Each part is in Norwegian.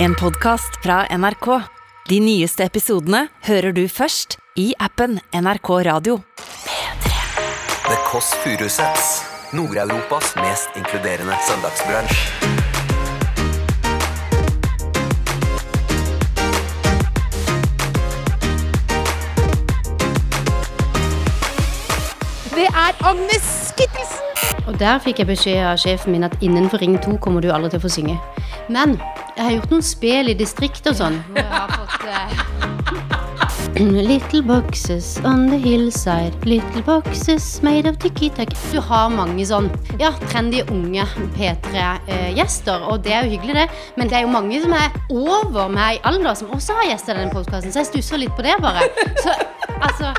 En podkast fra NRK. De nyeste episodene hører du først i appen NRK Radio. The Kåss Furuseths. Nord-Europas mest inkluderende søndagsbransj. Det er Agnes Kittelsen! Og der fikk jeg beskjed av sjefen min at innenfor Ring 2 kommer du aldri til å få synge. Men jeg har gjort noen spel i distrikt og sånn. eh, Little boxes on the hillside, little boxes made of tiki-taki. Du har mange sånn ja, trendy unge P3-gjester, og det er jo hyggelig, det. Men det er jo mange som er over meg i alder, som også har gjester i denne podkasten, så jeg stusser litt på det, bare. Så altså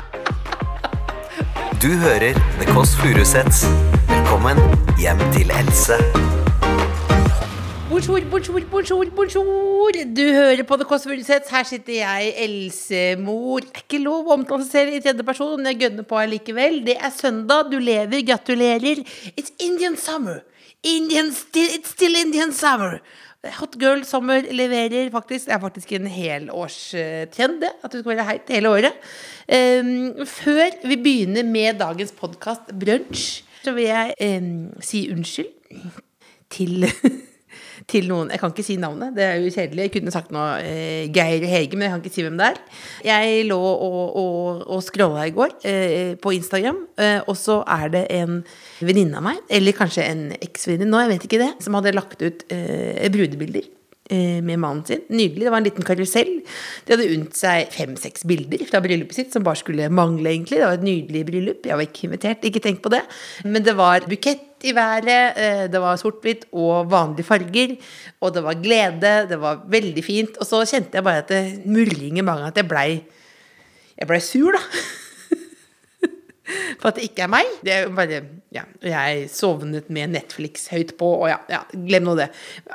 Du hører The Kåss Furuseths. Velkommen hjem til Else. Bonjour, bonjour, bonjour, bonjour. Du hører på The Kåss Furuseths. Her sitter jeg, Else-mor. Er ikke lov å omtale seg selv i tredje person, men jeg gønner på allikevel. Det er søndag, du lever, gratulerer. It's Indian summer. Indian still, it's still Indian summer. Hot Girl Summer leverer faktisk Det er faktisk en helårstrend, det. At du skal være heit hele året. Um, før vi begynner med dagens podkast Brunsj, så vil jeg um, si unnskyld til til noen Jeg kan ikke si navnet, det er jo kjedelig. Jeg kunne sagt noe eh, Geir Hege, men jeg kan ikke si hvem det er. Jeg lå og, og, og scrolla i går eh, på Instagram, eh, og så er det en venninne av meg, eller kanskje en eksvenninne nå, jeg vet ikke det, som hadde lagt ut eh, brudebilder med mannen sin. Nydelig. Det var en liten karusell. De hadde unnt seg fem-seks bilder fra bryllupet sitt som bare skulle mangle, egentlig. Det var et nydelig bryllup. Jeg var ikke invitert, ikke tenk på det. Men det var bukett i været, eh, det var sort-hvitt og vanlige farger. Og det var glede. Det var veldig fint. Og så kjente jeg bare at det murring i magen, at jeg blei Jeg blei sur, da. For at det ikke er meg. Det er bare Ja. Jeg sovnet med Netflix høyt på, og ja, ja glem nå det.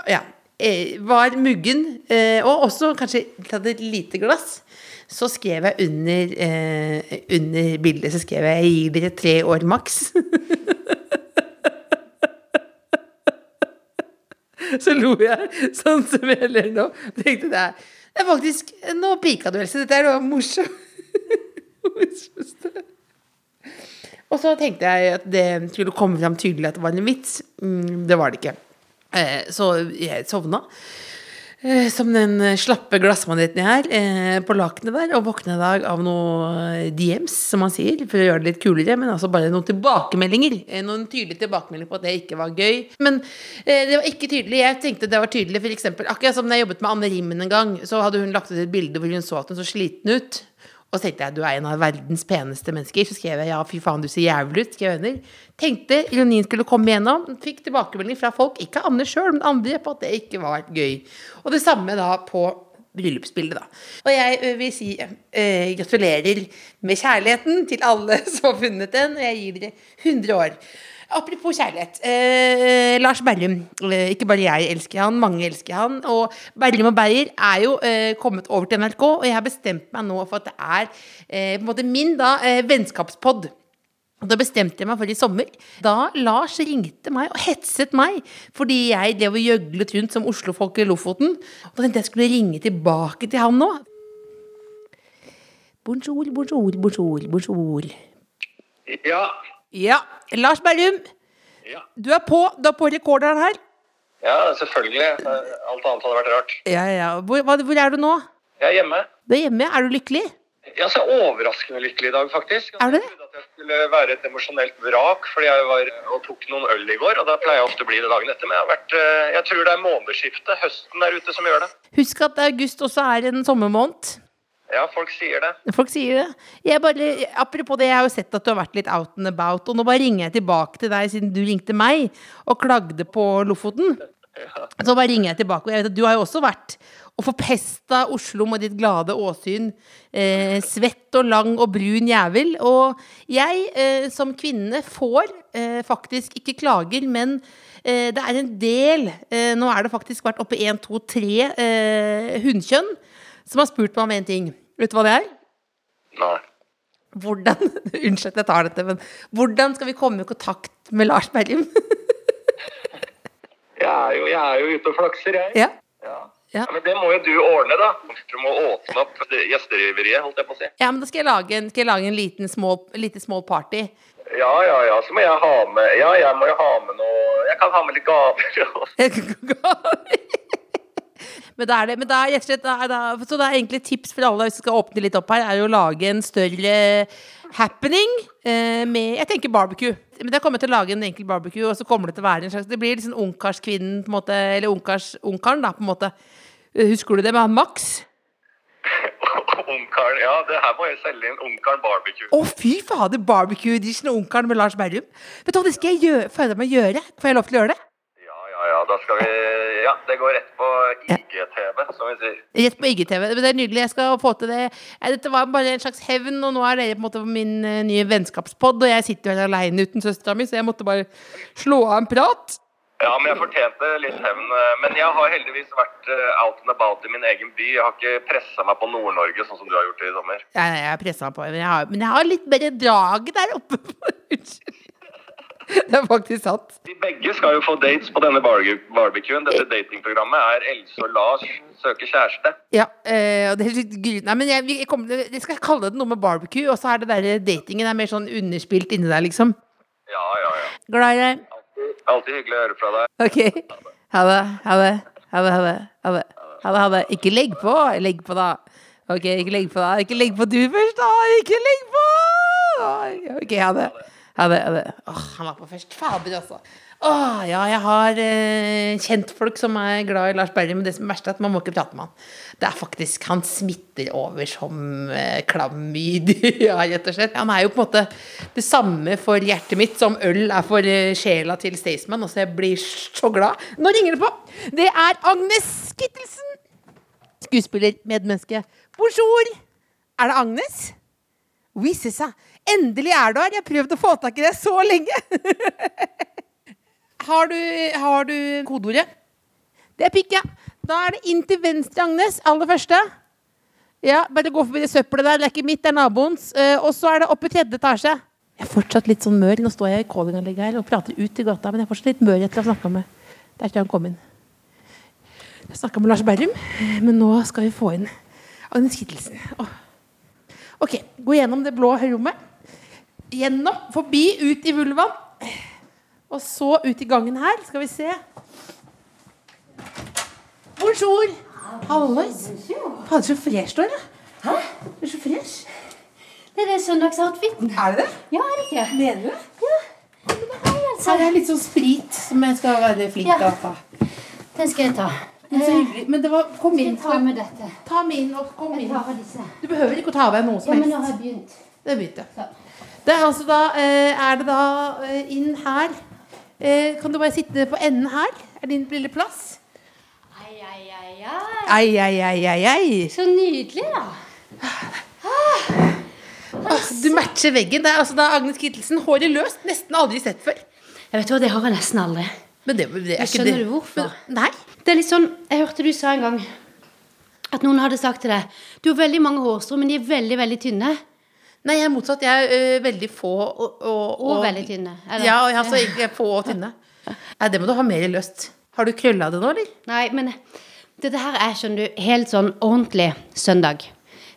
Ja. Eh, Var muggen, eh, og også kanskje tatt et lite glass. Så skrev jeg under, eh, under bildet så skrev jeg 'Jeg gir dere tre år maks'. Så lo jeg sånn som jeg ler nå. Tenkte det er, faktisk Nå pika du, Else. Dette er noe morsomt. Og så tenkte jeg at det skulle komme fram tydelig at det var en vits. Mm, det var det ikke. Eh, så jeg sovna. Eh, som den slappe glassmaneten jeg er, eh, på lakenet der, og våkna i dag av noe DMs, som man sier, for å gjøre det litt kulere, men altså bare noen tilbakemeldinger. Noen tydelige tilbakemeldinger på at det ikke var gøy. Men det var ikke tydelig. Jeg tenkte det var tydelig, eksempel, akkurat som da jeg jobbet med Anne Rimmen en gang, så hadde hun lagt ut et bilde hvor hun så at hun så sliten ut. Og så tenkte jeg du er en av verdens peneste mennesker. Så skrev jeg ja, fy faen, du ser jævlig ut. skrev jeg. Tenkte ironien skulle komme igjennom. Fikk tilbakemelding fra folk, ikke Anne sjøl, men andre, på at det ikke var gøy. Og det samme da på bryllupsbildet, da. Og jeg vil si eh, gratulerer med kjærligheten til alle som har funnet den, og jeg gir dere 100 år. Apropos kjærlighet. Eh, Lars Berrum. Eh, ikke bare jeg elsker han, mange elsker han. Og Berrum og Beyer er jo eh, kommet over til NRK, og jeg har bestemt meg nå for at det er eh, på en måte min da, eh, vennskapspod. Og Da bestemte jeg meg for i sommer. Da Lars ringte meg og hetset meg fordi jeg drev og gjøglet rundt som Oslo-folk i Lofoten. Og da tenkte jeg skulle ringe tilbake til han nå. Bonjour, bonjour, bonjour, bonjour. Ja. Ja, Lars Berrum. Ja. Du er på, du er på rekorderen her. ja, selvfølgelig. Alt annet hadde vært rart. Ja, ja. Hvor, hvor er du nå? Jeg er hjemme. Du er hjemme. Er du lykkelig? Er så overraskende lykkelig i dag, faktisk. Er du det? Jeg trodde at jeg skulle være et emosjonelt vrak fordi jeg var og tok noen øl i går. Og da pleier jeg ofte å bli det dagen etter. Men jeg, har vært, eh, jeg tror det er månedsskiftet, høsten der ute, som gjør det. Husk at august også er en sommermåned. Ja, folk sier det. Folk sier det. Jeg bare, apropos det, jeg har jo sett at du har vært litt out and about, og nå bare ringer jeg tilbake til deg siden du ringte meg og klagde på Lofoten. Så bare ringer jeg tilbake, og jeg vet at du har jo også vært og forpesta Oslo med ditt glade åsyn. Eh, svett og lang og brun jævel. Og jeg eh, som kvinne får eh, faktisk ikke klager, men eh, det er en del eh, Nå er det faktisk vært oppe én, to, tre eh, hunnkjønn som har spurt meg om en ting. Vet du hva det er? Nei. Hvordan Unnskyld jeg tar dette, men hvordan skal vi komme i kontakt med Lars Berrum? Jeg er jo, jeg er jo ute og flakser, jeg. ja. Ja. Ja. Men det må jo du ordne, da. Du må åpne opp gjesteriveriet, holdt jeg på å si. Ja, men da skal jeg lage en, jeg lage en liten små, lite small party. Ja, ja, ja. Så må jeg ha med Ja, jeg må jo ha med noe Jeg kan ha med litt gaver. men da er det, men da er slett da er Så det er egentlig tips for alle hvis vi skal åpne litt opp her, er å lage en større happening eh, med Jeg tenker barbecue. Men jeg kommer til å lage en enkel barbecue, og så kommer det til å være en slags Det blir liksom ungkarskvinnen, på en måte, eller ungkars, ungkaren, da, på en måte. Eh, Husker du det med han Max? Ungkaren Ja, det her må jeg selge inn Ungkaren barbecue. Å, fy fader! Barbecue edition og Ungkaren med Lars Berrum. Vet du hva, det skal jeg gjøre, føle meg gjøre. Får jeg lov til å gjøre det? Da skal vi Ja, det går rett på IGTV, som vi sier. Rett på IGTV. Det er nydelig. Jeg skal få til det. Dette var bare en slags hevn, og nå er dere på en måte min eh, nye vennskapspod, og jeg sitter jo her aleine uten søstera mi, så jeg måtte bare slå av en prat. Ja, men jeg fortjente litt hevn. eh, Men jeg har heldigvis vært eh, out and about i min egen by. Jeg har ikke pressa meg på Nord-Norge, sånn som du har gjort i sommer. Nei, jeg har pressa på, men jeg har, men jeg har litt mer drag der oppe. Unnskyld. Det er faktisk sant. Vi begge skal jo få dates på denne barbe- barbecuen. Dette datingprogrammet er Else og Lars søker kjæreste. Ja, eh, og det er litt gry... Nei, men jeg, jeg, kommer, jeg skal kalle det noe med barbecue, og så er det der datingen er mer sånn underspilt inni der, liksom. Ja, ja, ja. Glad i deg. Alltid, alltid hyggelig å høre fra deg. Ok. Ha det. Ha det. Ha det. Ha det. Ha det. Ha det. Ha det. Ikke legg på. Legg på, da. Ok, ikke legg på, da. Ikke legg på du først, da. Ikke legg på! Ok, ha det. Ha det. Ha det. Åh, han var på først. Fader, altså. Åh, ja, jeg har eh, kjentfolk som er glad i Lars Berrum, men det som er verst er at man må ikke prate med han. Det er faktisk Han smitter over som eh, klamydia, rett og slett. Han er jo på en måte det samme for hjertet mitt som øl er for eh, sjela til Staysman. Altså, jeg blir så glad. Nå ringer det på! Det er Agnes Kittelsen! Skuespiller, medmenneske. Bonjour! Er det Agnes? C'est ça. Endelig er du her! Jeg har prøvd å få tak i deg så lenge! har, du, har du kodeordet? Det er pikk, ja. Da er det inn til venstre, Agnes. Aller første. Ja, bare gå forbi det søppelet der. Det er ikke mitt, det er naboens. Eh, og så er det oppe i tredje etasje. Jeg er fortsatt litt sånn mør. Nå står jeg i callinganlegget her og prater ut i gata, men jeg er fortsatt litt mør etter å ha snakka med Der skal han komme inn. Jeg snakka med Lars Berrum, men nå skal vi få inn Agnes Kittelsen. Åh. Ok, gå gjennom det blå rommet. Gjennom, forbi, ut i vulvaen. Og så ut i gangen her. Skal vi se. Bonjour. Hallois. Fader, så fresh du er. Hæ? Du er så fresh. Det er det søndagsoutfiten. Er det det? Ja, er det ikke? Mener du det? Ja. Her er litt sånn sprit som jeg skal være flink til å ta. Den skal jeg ta. Men så hyggelig. Men det var Kom inn. Ta med dette. Ta med inn og kom Jeg inn. tar av disse. Du behøver ikke å ta av deg noe som Ja, som men nå har jeg begynt. Det begynte. Ja. Det er altså da eh, Er det da eh, inn her eh, Kan du bare sitte på enden her? Er din lille plass? Ai, ai, ai, ai. Ai, ai, ai, ai, ai. Så nydelig, da. Åh, du matcher veggen. Det er altså da Agnes Kittelsen. Håret løst. Nesten aldri sett før. Jeg vet hva, Det har jeg nesten aldri. Men det, det er ikke skjønner det. du hvorfor? Men, nei. Det er litt sånn, Jeg hørte du sa en gang at noen hadde sagt til deg Du har veldig mange hårstrå, men de er veldig veldig tynne. Nei, jeg er motsatt. Jeg er ø, veldig få og, og, Og veldig tynne. eller? Ja, jeg, altså, ikke er få og tynne. Nei, det må du ha mer løst. Har du krølla det nå, eller? Nei, men dette her er, skjønner du, helt sånn ordentlig søndag.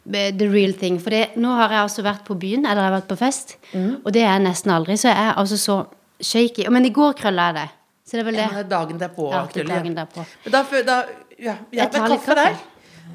The real thing. For det, nå har jeg altså vært på byen, eller jeg har vært på fest, Mm. og det er jeg nesten aldri. Så jeg er altså så shaky. Men i går krølla jeg det. Så det er vel det. Ja, dagen derpå. Ja, det er dagen derpå. Men da, da ja, ja, Jeg tar litt kaffe der.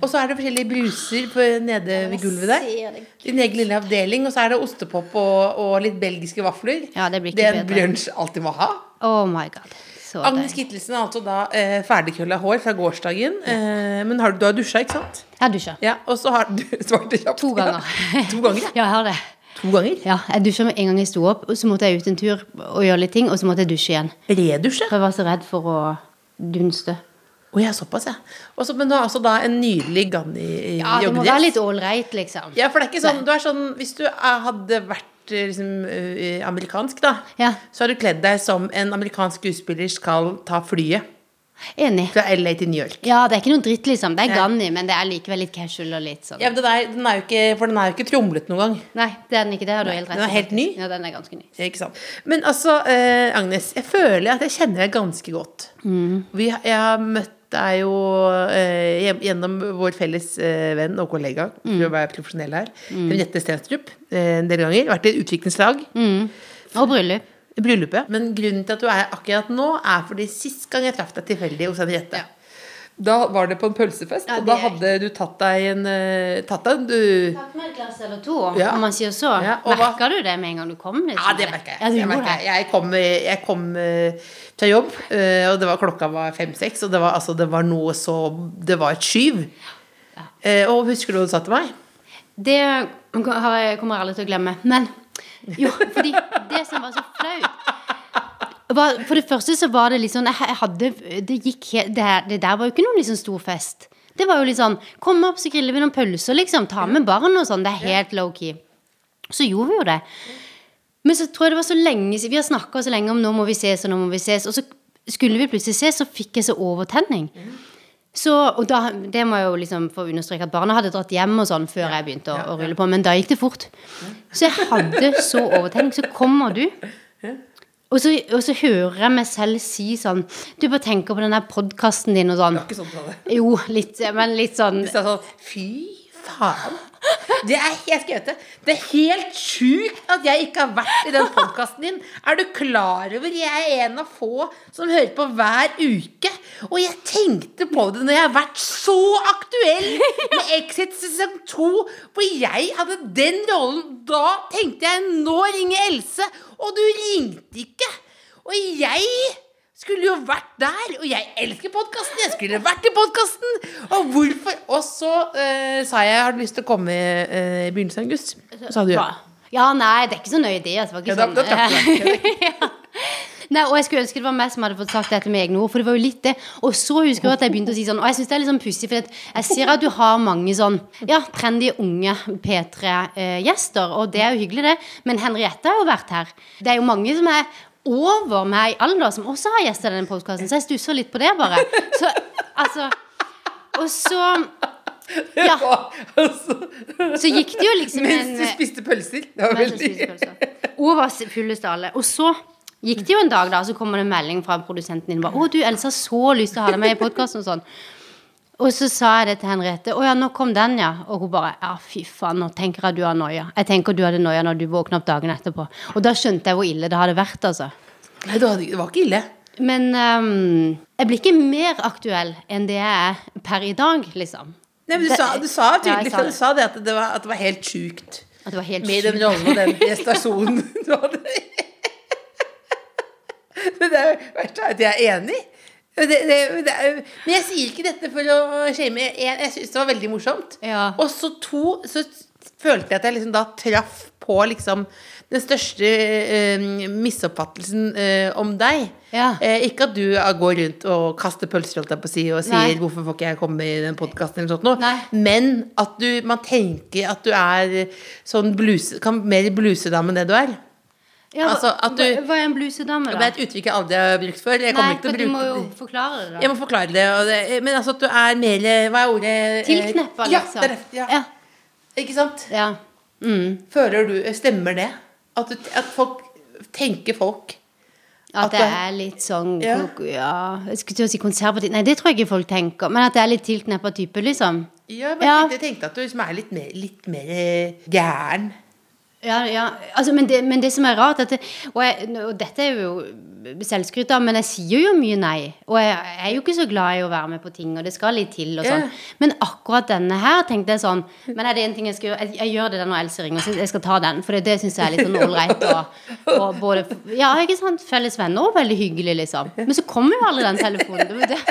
Og så er det forskjellige bruser på, nede ved gulvet der. Din egen lille avdeling. Og så er det ostepop og, og litt belgiske vafler. Ja, det blir ikke det er en brunsj alltid må ha. Oh my god. Så Agnes. Kittelsen har altså da eh, ferdigkølla hår fra gårsdagen. Eh, men har du, har dusja, ikke sant? Jeg dusja. Ja, Og så har du svarte kjapt. To ganger. Ja. To ganger, ja. Ja, jeg har det. To ganger? Ja, jeg dusja med en gang jeg sto opp, og så måtte jeg ut en tur og gjøre litt ting, og så måtte jeg dusje igjen. Redusje? For jeg var så redd for å dunste. Å ja, såpass, ja. Også, men du har altså da en nydelig Ganni Ja, det må joggedress. være litt ålreit, liksom. Ja, for det er ikke sånn, du er sånn Hvis du hadde vært eh, liksom, eh, amerikansk, da, Ja. så har du kledd deg som en amerikansk skuespiller skal ta flyet Enig. fra LA til New York. Ja, det er ikke noe dritt, liksom. Det er Ja. Ganni, men det er likevel litt casual og litt sånn. Ja, men den er, den er jo ikke, for den er jo ikke tromlet noen gang. Nei, det er den ikke. Det har du helt rett den er helt ny. Ja, den er ganske ny. Ikke sant? Men altså, eh, Agnes, jeg føler at jeg kjenner deg ganske godt. Mm. Vi, jeg har møtt deg jo eh, gjennom vår felles eh, venn og kollega, Mm. for å være profesjonell her, Henriette Stenstrup, eh, en del ganger. Vært i utviklingslag. Mm. Og bryllup. I Bryllupet. Men grunnen til at du er her akkurat nå, er fordi sist gang jeg traff deg tilfeldig hos Henriette. Da var det på en pølsefest, Ja, og da hadde du tatt deg en eh, Tatt deg en du, Tatt med et glass eller to, Ja. om man sier så. Ja, Merka du det med en gang du kom? liksom? Ja, det merka jeg. Ja, jeg, det. jeg. jeg kom, jeg kom eh, fra jobb, eh, og det var, klokka var fem-seks, og det var, altså, det var noe så Det var et skyv. Eh, og husker du hva du sa til meg? Det har jeg, kommer jeg aldri til å glemme. Men jo, fordi det som var så flaut var, For det første så var det sånn Jeg hadde Det gikk det, her- det der var jo ikke noen liksom stor fest. Det var jo litt sånn Kom opp, så griller vi noen pølser, liksom. Ta med barn og sånn. Det er helt low-key. Så gjorde vi jo det. Men så tror jeg det var så lenge siden Vi har snakka så lenge om nå må vi ses, og nå må vi ses. Og så skulle vi plutselig ses, så fikk jeg så overtenning. Så, og da, det må jeg jo liksom få understreke at barna hadde dratt hjem og sånn før jeg begynte å, å rulle på, men da gikk det fort. Så jeg hadde så overtenning. Så kommer du, og så, og så hører jeg meg selv si sånn Du bare tenker på den der podkasten din og sånn. Ikke sånn sa det. Jo, litt, men litt sånn Du sa sånn Fy faen. Det er, jeg skrev det. Er helt sjukt at jeg ikke har vært i den podkasten din. Er du klar over Jeg er en av få som hører på hver uke. Og jeg tenkte på det når jeg har vært så aktuell med Exit sesong 2, hvor jeg hadde den rollen. Da tenkte jeg nå ringer Else, og du ringte ikke. Og jeg skulle jo vært der, og jeg elsker podkasten. Jeg skulle vært i podkasten. Og hvorfor? Og så eh, sa jeg har du lyst til å komme eh, i begynnelsen av august. Så sa du ja. Ja, nei, det er ikke så nøye det. Altså, det var Ja, sånn. da, da deg. ja. Nei, og jeg skulle ønske det var meg som hadde fått sagt dette med egne ord, for det var jo litt det. Og så husker jeg at jeg begynte å si sånn, og jeg syns det er litt sånn pussig, for jeg ser at du har mange sånn ja, trendy unge P3-gjester, og det er jo hyggelig, det. Men Henriette har jo vært her. Det er jo mange som er over meg i alder, som også har gjester i denne podkasten, så jeg stusser litt på det, bare. Så altså Og så Ja. Altså, Så gikk det jo liksom mens du spiste pølser. Det var veldig. Og fullest alle. Og så gikk det jo en dag, da, så kommer det en melding fra produsenten din. Bare, 'Å, du, Elsa, så lyst til å ha deg med i podkasten', og sånn. Og så sa jeg det til Henriette. 'Å ja, nå kom den, ja.' Og hun bare 'Ja, fy faen, nå tenker jeg du har noia'. Jeg tenker du hadde noia når du våkna opp dagen etterpå. Og da skjønte jeg hvor ille det hadde vært, altså. Nei, det var, ikke ille. Men um, jeg blir ikke mer aktuell enn det jeg er per i dag, liksom. Nei, men du, Det- sa, du sa tydelig ja, sa det. du sa det at det var, at det var helt sjukt. At det var helt Med den sjukt. rollen og den prestasjonen du hadde. Men det er jo er at jeg er enig. Det, det, det er, men jeg sier ikke dette for å shame. Jeg, jeg syns det var veldig morsomt. Ja. Og så to, så følte jeg at jeg liksom da traff på liksom den største eh, misoppfattelsen eh, om deg. Ja. Eh, ikke at du eh, går rundt og kaster pølser holdt jeg på å si, og sier Nei. 'hvorfor får ikke jeg komme i den podkasten', eller sånt noe. Men at du, man tenker at du er sånn bluse, kan mer blusedame enn det du er. Ja, Altså, du- hva, er en blusedame, Det da? er et uttrykk jeg aldri har brukt før. Jeg Nei, for du må jo forklare det, da. Jeg må forklare det. Det men altså at du er mer Hva er ordet? Eh, Tilkneppa, Ja, liksom. det er det. Ja. Ja. Ikke sant? ja. Mm. Føler du Stemmer det? At, du, at folk Tenker folk At At det det- er litt sånn Ja. ja, Jeg skulle til å si konservativ Nei, det tror jeg ikke folk tenker. Men at det er litt tilkneppa type, liksom. Ja, men Ja. jeg tenkte at du liksom er litt mer, litt mer eh, gæren. Ja, ja. Altså, men, det, men det som er rart det, og, jeg, og dette er jo selvskryt av, men jeg sier jo mye nei. Og jeg, jeg er jo ikke så glad i å være med på ting, og det skal litt til og sånn. Yeah. Men akkurat denne her tenkte jeg sånn Men er det en ting jeg skal gjøre? Jeg, jeg gjør det da når Else ringer, så jeg skal ta den. For det, det syns jeg er litt sånn ålreit. Og, og både Ja, ikke sant? Felles venner og veldig hyggelig, liksom. Men så kommer jo aldri den telefonen. Det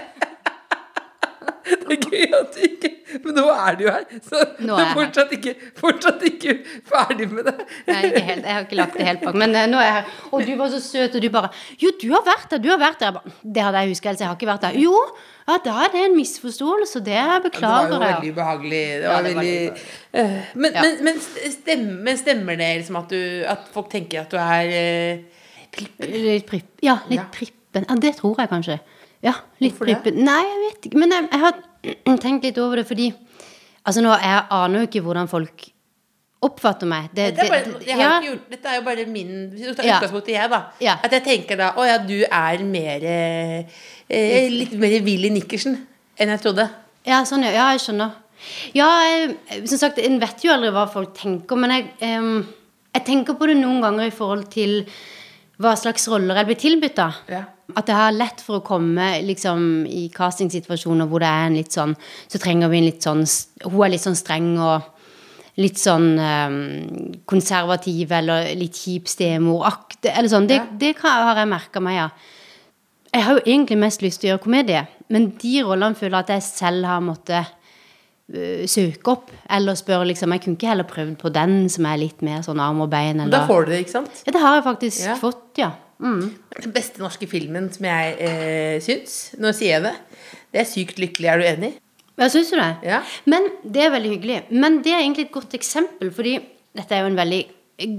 det. Gøy at du ikke Men nå er du jo her, så Nå er jeg fortsatt ikke, fortsatt ikke ferdig med det. Nei, ikke helt. Jeg har ikke lagt det helt bak. Men eh, nå er jeg her. Og du var så søt, og du bare Jo, du har vært der, du har vært der. Jeg bare, det hadde jeg husket, ellers jeg har ikke vært der. Jo, ja, da er det en misforståelse, det Det var jo veldig ubehagelig. Det Ja, det var veldig litt Eh, men, Ja. men, men, stemmer, stemmer det liksom at, du, at folk tenker at du er uh, Litt pripp. Ja, litt Ja. prippen. Ja, det tror jeg kanskje. Ja, litt prippen. Nei, jeg vet ikke. Men jeg, jeg har tenkt litt over det, fordi Altså, nå, jeg aner jo ikke hvordan folk oppfatter meg. Det, dette, er bare, det- jeg ja. gjort, dette er jo bare min Hvis du tar utgangspunkt i jeg, da. Ja. At jeg tenker da Å ja, du er mer eh, eh, Litt mer Willy Nikkersen. enn jeg trodde. Ja, sånn, ja. jeg skjønner. Ja, jeg, som sagt, en vet jo aldri hva folk tenker, men jeg, em, jeg tenker på det noen ganger i forhold til hva slags roller jeg blir tilbudt, da. Ja. At jeg har lett for å komme liksom, i castingsituasjoner hvor det er en litt sånn Så trenger vi en litt sånn Hun er litt sånn streng og litt sånn um, konservativ eller litt kjip stemoraktig Eller sånn. Det, det kan, har jeg merka meg, ja. Jeg har jo egentlig mest lyst til å gjøre komedie, men de rollene føler jeg at jeg selv har måttet søke opp. Eller spørre liksom Jeg kunne ikke heller prøvd på den som er litt mer sånn arm og bein. Eller. da får du det, ikke sant? Ja, det har jeg faktisk Ja. fått, ja. Mm. Den beste norske filmen som jeg eh, syns, nå sier jeg det, det er Sykt lykkelig. Er du enig? Ja, syns du det? Ja. Men det er veldig hyggelig. Men det er egentlig et godt eksempel, fordi dette er jo en veldig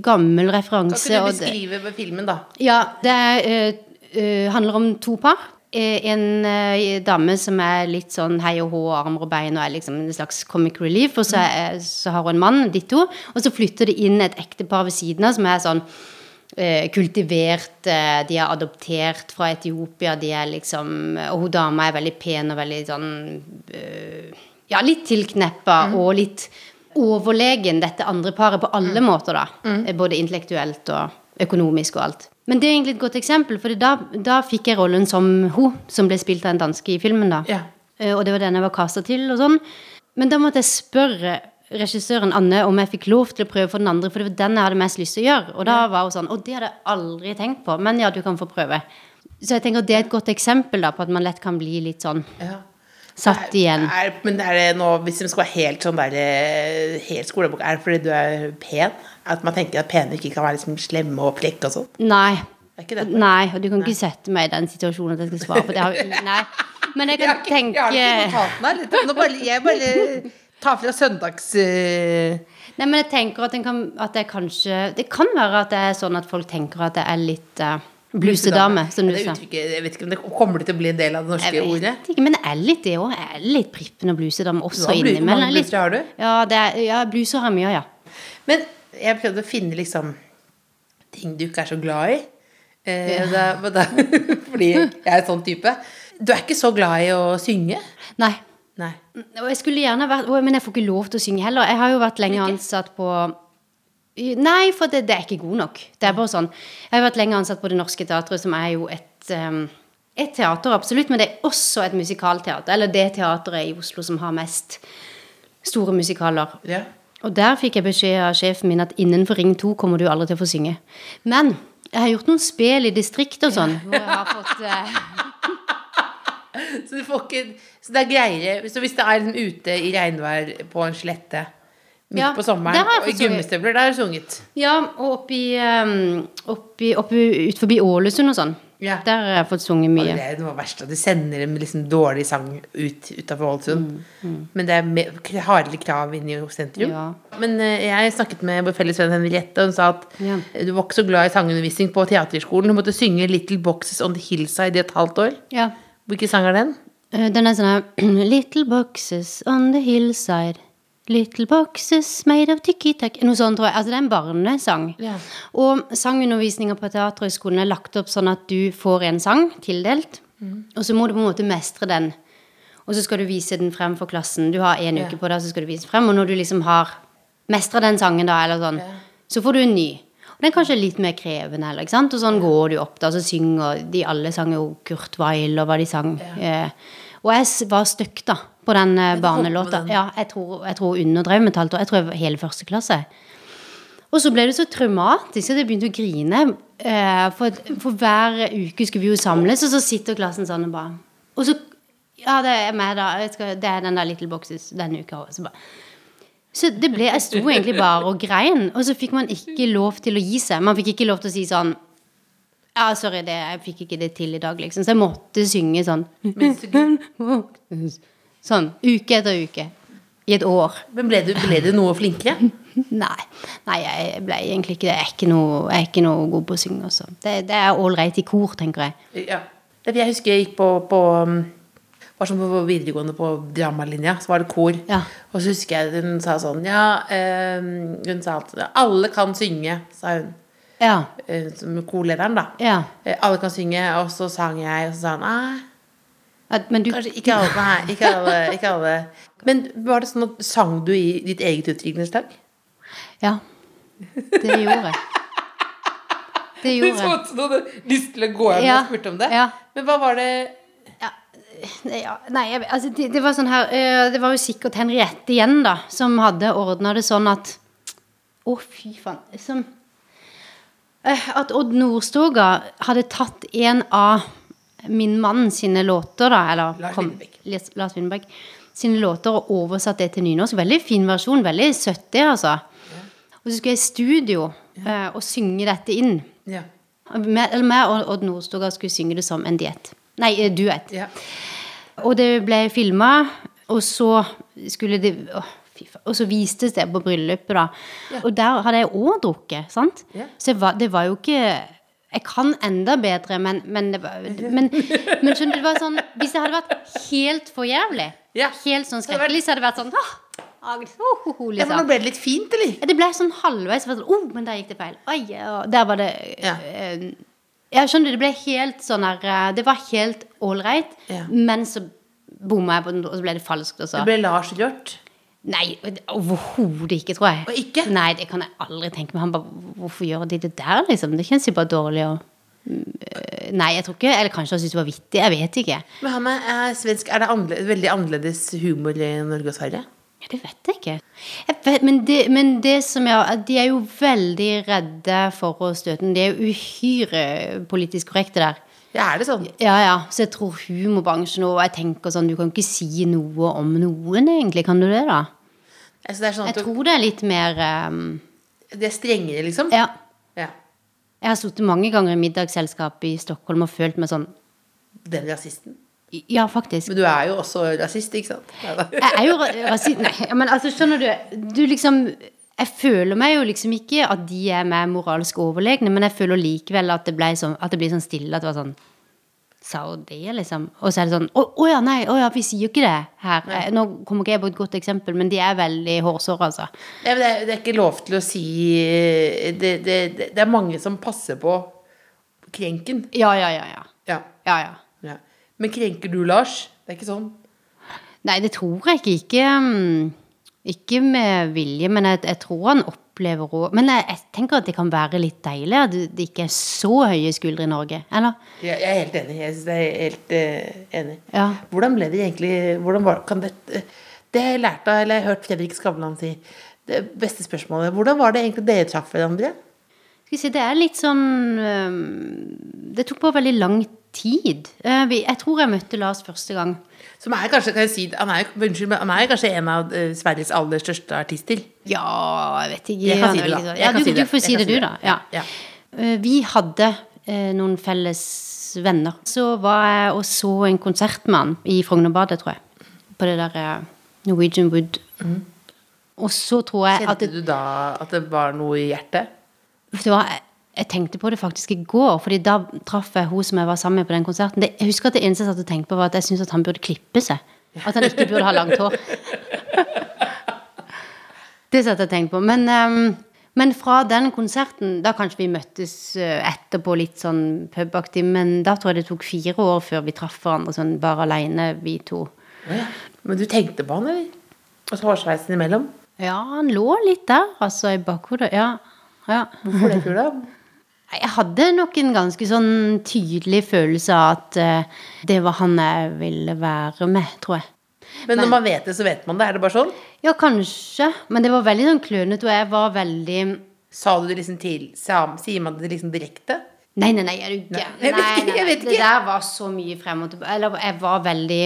gammel Kan referanse. ikke du beskrive filmen, da? Ja, det er, eh, eh, handler om to par. Eh, En eh, dame som er litt sånn hei og hå, armer og bein, og er liksom en slags comic relief. Og så, er, så har hun en mann, ditto. Og så flytter det inn et ektepar ved siden av som er sånn eh, kultivert. eh, de er adoptert fra Etiopia. De er liksom Og hun dama er veldig pen og veldig sånn eh, Ja, litt tilkneppa og litt overlegen dette andre paret på alle måter, da. Mm. Både intellektuelt og økonomisk og alt. Men det er egentlig et godt eksempel, for da, da fikk jeg rollen som hun, som ble spilt av en danske i filmen, da. Ja. Eh, Og det var den jeg var kasta til, og sånn. Men da måtte jeg spørre regissøren Anne om jeg fikk lov til å prøve for den andre, for det var den jeg hadde mest lyst til å gjøre. Og da var hun sånn Og det hadde jeg aldri tenkt på, men ja, du kan få prøve. Så jeg tenker det er et godt eksempel da, på at man lett kan bli litt sånn Ja. satt igjen. Er, men er det nå, hvis de skal være helt sånn der eh, Helt skolebok, er det fordi du er pen? At man tenker at pene ikke kan være liksom slemme og flekke og sånn? Nei. Nei, og du kan ikke sette meg i den situasjonen at jeg skal svare på det. Har, nei. Men jeg kan jeg ikke, tenke jeg har ikke notatene her. Nå bare, jeg bare tar fra søndags... eh, Nei, men jeg tenker at, kan, at jeg kanskje Det kan være at det er sånn at folk tenker at jeg er litt uh, blusedame, som du sa. jeg vet ikke om det kommer det til å bli en del av det norske Jeg ordet. vet ikke, men jeg er litt det òg. Jeg er litt prippen og blusedame også innimellom. Hvor mange bluser har du? Ja, det er, ja, bluser har jeg mye av, ja. Men jeg prøvde å finne liksom ting du ikke er så glad i. Eh, da, da, fordi jeg er en sånn type. Du er ikke så glad i å synge? Nei. Nei. Og jeg skulle gjerne vært Men jeg får ikke lov til å synge heller. Jeg har jo vært lenge ansatt på Nei, for det, det er ikke god nok. Det er bare sånn. Jeg har vært lenge ansatt på Det Norske Teatret, som er jo et um, et teater, absolutt, men det er også et musikalteater. Eller det teateret i Oslo som har mest store musikaler. Ja. Og der fikk jeg beskjed av sjefen min at innenfor Ring 2 kommer du aldri til å få synge. Men jeg har gjort noen spel i distrikt og sånn. Hvor jeg har fått uh... Så, ikke, så det er greiere Så hvis det er liksom ute i regnvær på en slette midt Ja, på sommeren, og i gummistøvler, da har du sunget. Ja, og oppi, um, oppi, oppi ut forbi Ålesund og sånn. Ja. Der har jeg fått sunget Og mye. det er noe verst de sender en liksom dårlig sang ut utafor Ålesund. Men det er hardere krav inne i sentrum. Mm, Ja. Men eh, jeg snakket med vår felles venn Henriette, og hun sa at Ja. du var ikke så glad i sangundervisning på teaterskolen. Du måtte synge 'Little Boxes on the Hillside' i et halvt år. Ja. Hvilken sang er den? Eh, Den er sånn her Little boxes on the hillside. Little boxes made of tikki-takk Noe sånt, tror jeg. Altså, det er en barnesang. Ja. Og sangundervisninga på Teaterhøgskolen er lagt opp sånn at du får en sang tildelt, og så må du på en måte mestre den. Og så skal du vise den frem for klassen. Du har én Ja. uke på deg, så skal du vise den frem. Og når du liksom har mestra den sangen, da, eller sånn, så får du en ny. Og den er kanskje litt mer krevende, eller, ikke sant? Og sånn går du opp, da, så synger de alle sang jo Kurt Weil, og hva de sang. Eh, og jeg var støkk, da, på den eh, barnelåta. Ja, jeg tror, jeg tror underdrev med et halvt år. Jeg tror jeg var hele første klasse. Og så ble det så traumatisk at jeg begynte å grine. Eh, for, for hver uke skulle vi jo samles, og så sitter klassen sånn og bare Og så Ja, det er meg, da. Skal, det er den der Little Boxes denne uka òg. Så, bare- så det ble Jeg sto egentlig bare og grein, og så fikk man ikke lov til å gi seg. Man fikk ikke lov til å si sånn Ja, sorry, det, jeg fikk ikke det til i dag, liksom. Så jeg måtte synge sånn Sånn uke etter uke. I et år. Men ble du, ble du noe flinkere? Nei, nei, jeg ble egentlig ikke det. Jeg er ikke noe, jeg er ikke noe god på å synge. Også. Det, det er ålreit i kor, tenker jeg. Ja. Jeg husker jeg gikk på, på um, var sånn på videregående på dramalinja, så var det kor. Ja. Og så husker jeg hun sa sånn Ja, øh, hun sa at alle kan synge, sa hun. Ja. eh, Som korlederen, da. Ja. Eh, alle kan synge, og så sang jeg, og så sa han nei. Men du Kanskje ikke alle, nei, ikke alle, ikke alle. Men var det sånn at sang du i ditt eget utdrikningslag? Ja. Det gjorde jeg. Det gjorde så jeg. ut som du hadde lyst til å gå hjem Ja, og spurte om det. ja. Men hva var det Ja, nei, altså, det, det var sånn her eh, Det var jo sikkert Henriette igjen, da, som hadde ordna det sånn at Å, fy faen. Som At Odd Nordstoga hadde tatt en av min mann sine låter, da, eller Lars kom- Lars Lars sine låter og oversatt det til nynorsk. Veldig fin versjon. Veldig søtt, det, altså. Og så skulle jeg i studio eh, og synge dette inn. Ja. Med, eller meg og Odd Nordstoga skulle synge det som en diett. Nei, eh, duett. ja. Og det ble filma, og så skulle det faen. Og så vistes det på bryllupet, da. Og der hadde jeg òg drukket, sant? Ja. Så var, det var jo ikke Jeg kan enda bedre, men, men, det var, men, men skjønner du, det var sånn Hvis det hadde vært helt for jævlig, Ja. helt sånn skrekkelig, så hadde det vært sånn ah, Agnes, oh, oh, liksom. ja, men nå liksom. ble det litt fint, eller? Det ble sånn halvveis. Sånn, oh, men der gikk det feil. Oi, der var det Ja. Uh, skjønner, det ble helt sånn her eh, Det var helt ålreit, Ja. men så bomma jeg på den, og så ble det falskt. Også. Det ble Lars rørt. Nei, overhodet ikke, tror jeg. Og ikke? Nei, det kan jeg aldri tenke meg. Han bare Hvorfor gjør de det der, liksom? Det kjennes jo bare dårlig og Mm, Nei, jeg tror ikke Eller kanskje han syntes det var vittig. Jeg vet ikke. Men han er, svensk. Er det annerledes, veldig annerledes humor i Norge og Sverige? Ja, det vet jeg ikke. Jeg vet, men, det, men det som er De er jo veldig redde for å støte den. De er jo uhyre politisk korrekte der. Ja, er det sånn? Ja, ja. Så jeg tror humorbransjen og jeg tenker sånn Du kan ikke si noe om noen, egentlig. Kan du det, da? Altså, det sånn Jeg du, tror det er litt mer um, det er strengere, liksom? Ja. Ja. Jeg har sittet mange ganger i middagsselskap i Stockholm og følt meg sånn Den rasisten. Ja, faktisk. Men du er jo også rasist, ikke sant? Jeg er jo rasist Nei, men altså, skjønner du Du liksom Jeg føler meg jo liksom ikke at de er meg moralsk overlegne, men jeg føler likevel at det, ble sånn, at det blir sånn stille. At det var sånn Sa hun det, liksom? Og så er det sånn Å, å ja, nei, å ja, vi sier jo ikke det her. Nei. Nå kommer ikke jeg på et godt eksempel, men de er veldig hårsåre, altså. Ja, det, er, det er ikke lov til å si det, det, det, er mange som passer på krenken. Ja, ja, ja. ja. Ja. ja, ja. ja. Men krenker du Lars? Det er ikke sånn. Nei, det tror jeg ikke. Ikke, mm, ikke med vilje, men jeg, jeg tror han opplever òg Men jeg, jeg tenker at det kan være litt deilig at det ikke er så høye skuldre i Norge. Eller? Jeg, jeg er helt enig. Jeg synes jeg er helt uh, enig. Ja. Hvordan ble det egentlig hvordan var, kan det, det jeg lært av, eller jeg har hørt Fredrik Skavlan si. Det beste spørsmålet. Hvordan var det egentlig dere traff hverandre? Skal vi si, det er litt sånn Det tok bare veldig lang tid. Eh, jeg tror jeg møtte Lars første gang. Som er kanskje, kan jeg si, han er, unnskyld, han er kanskje en av eh, Sveriges aller største artister. Ja, jeg vet ikke. Jeg kan si det, da. Ja, du, si du får si det, du, da. Ja. Ja. Eh, Vi hadde noen felles venner. Så var jeg og så en konsert med han i Frognerbadet, tror jeg. På det der Norwegian Wood. Og så tror jeg at Kjente du da at det var noe i hjertet? det var, Jeg tenkte på det faktisk i går, Fordi da traff jeg hun som jeg var sammen med på den konserten. Det, jeg husker at det eneste jeg satt og tenkte på, var at jeg syntes at han burde klippe seg. At han ikke burde ha langt hår. Det satt jeg og tenkte på. Men, um, men fra den konserten Da kanskje vi møttes eh, etterpå litt sånn pubaktig, men da tror jeg det tok fire år før vi traff hverandre sånn bare aleine, vi to. Ja. Men du tenkte på han, eller? Og så hårsveisen imellom? Ja, han lå litt der, altså, i bakhodet. Ja. ja. Hvorfor det, tror du? Nei, Jeg hadde nok en ganske sånn tydelig følelse av at eh, det var han jeg ville være med, tror jeg. Men når man vet det, så vet man det. Er det bare sånn? Ja, kanskje. Men det var veldig sånn klønete, og jeg var veldig Sa du det liksom til Sier man det liksom direkte? Nei, nei, nei, er du Nei, gæren? jeg vet ikke, Det der var så mye frem og tilbake. Eller jeg var veldig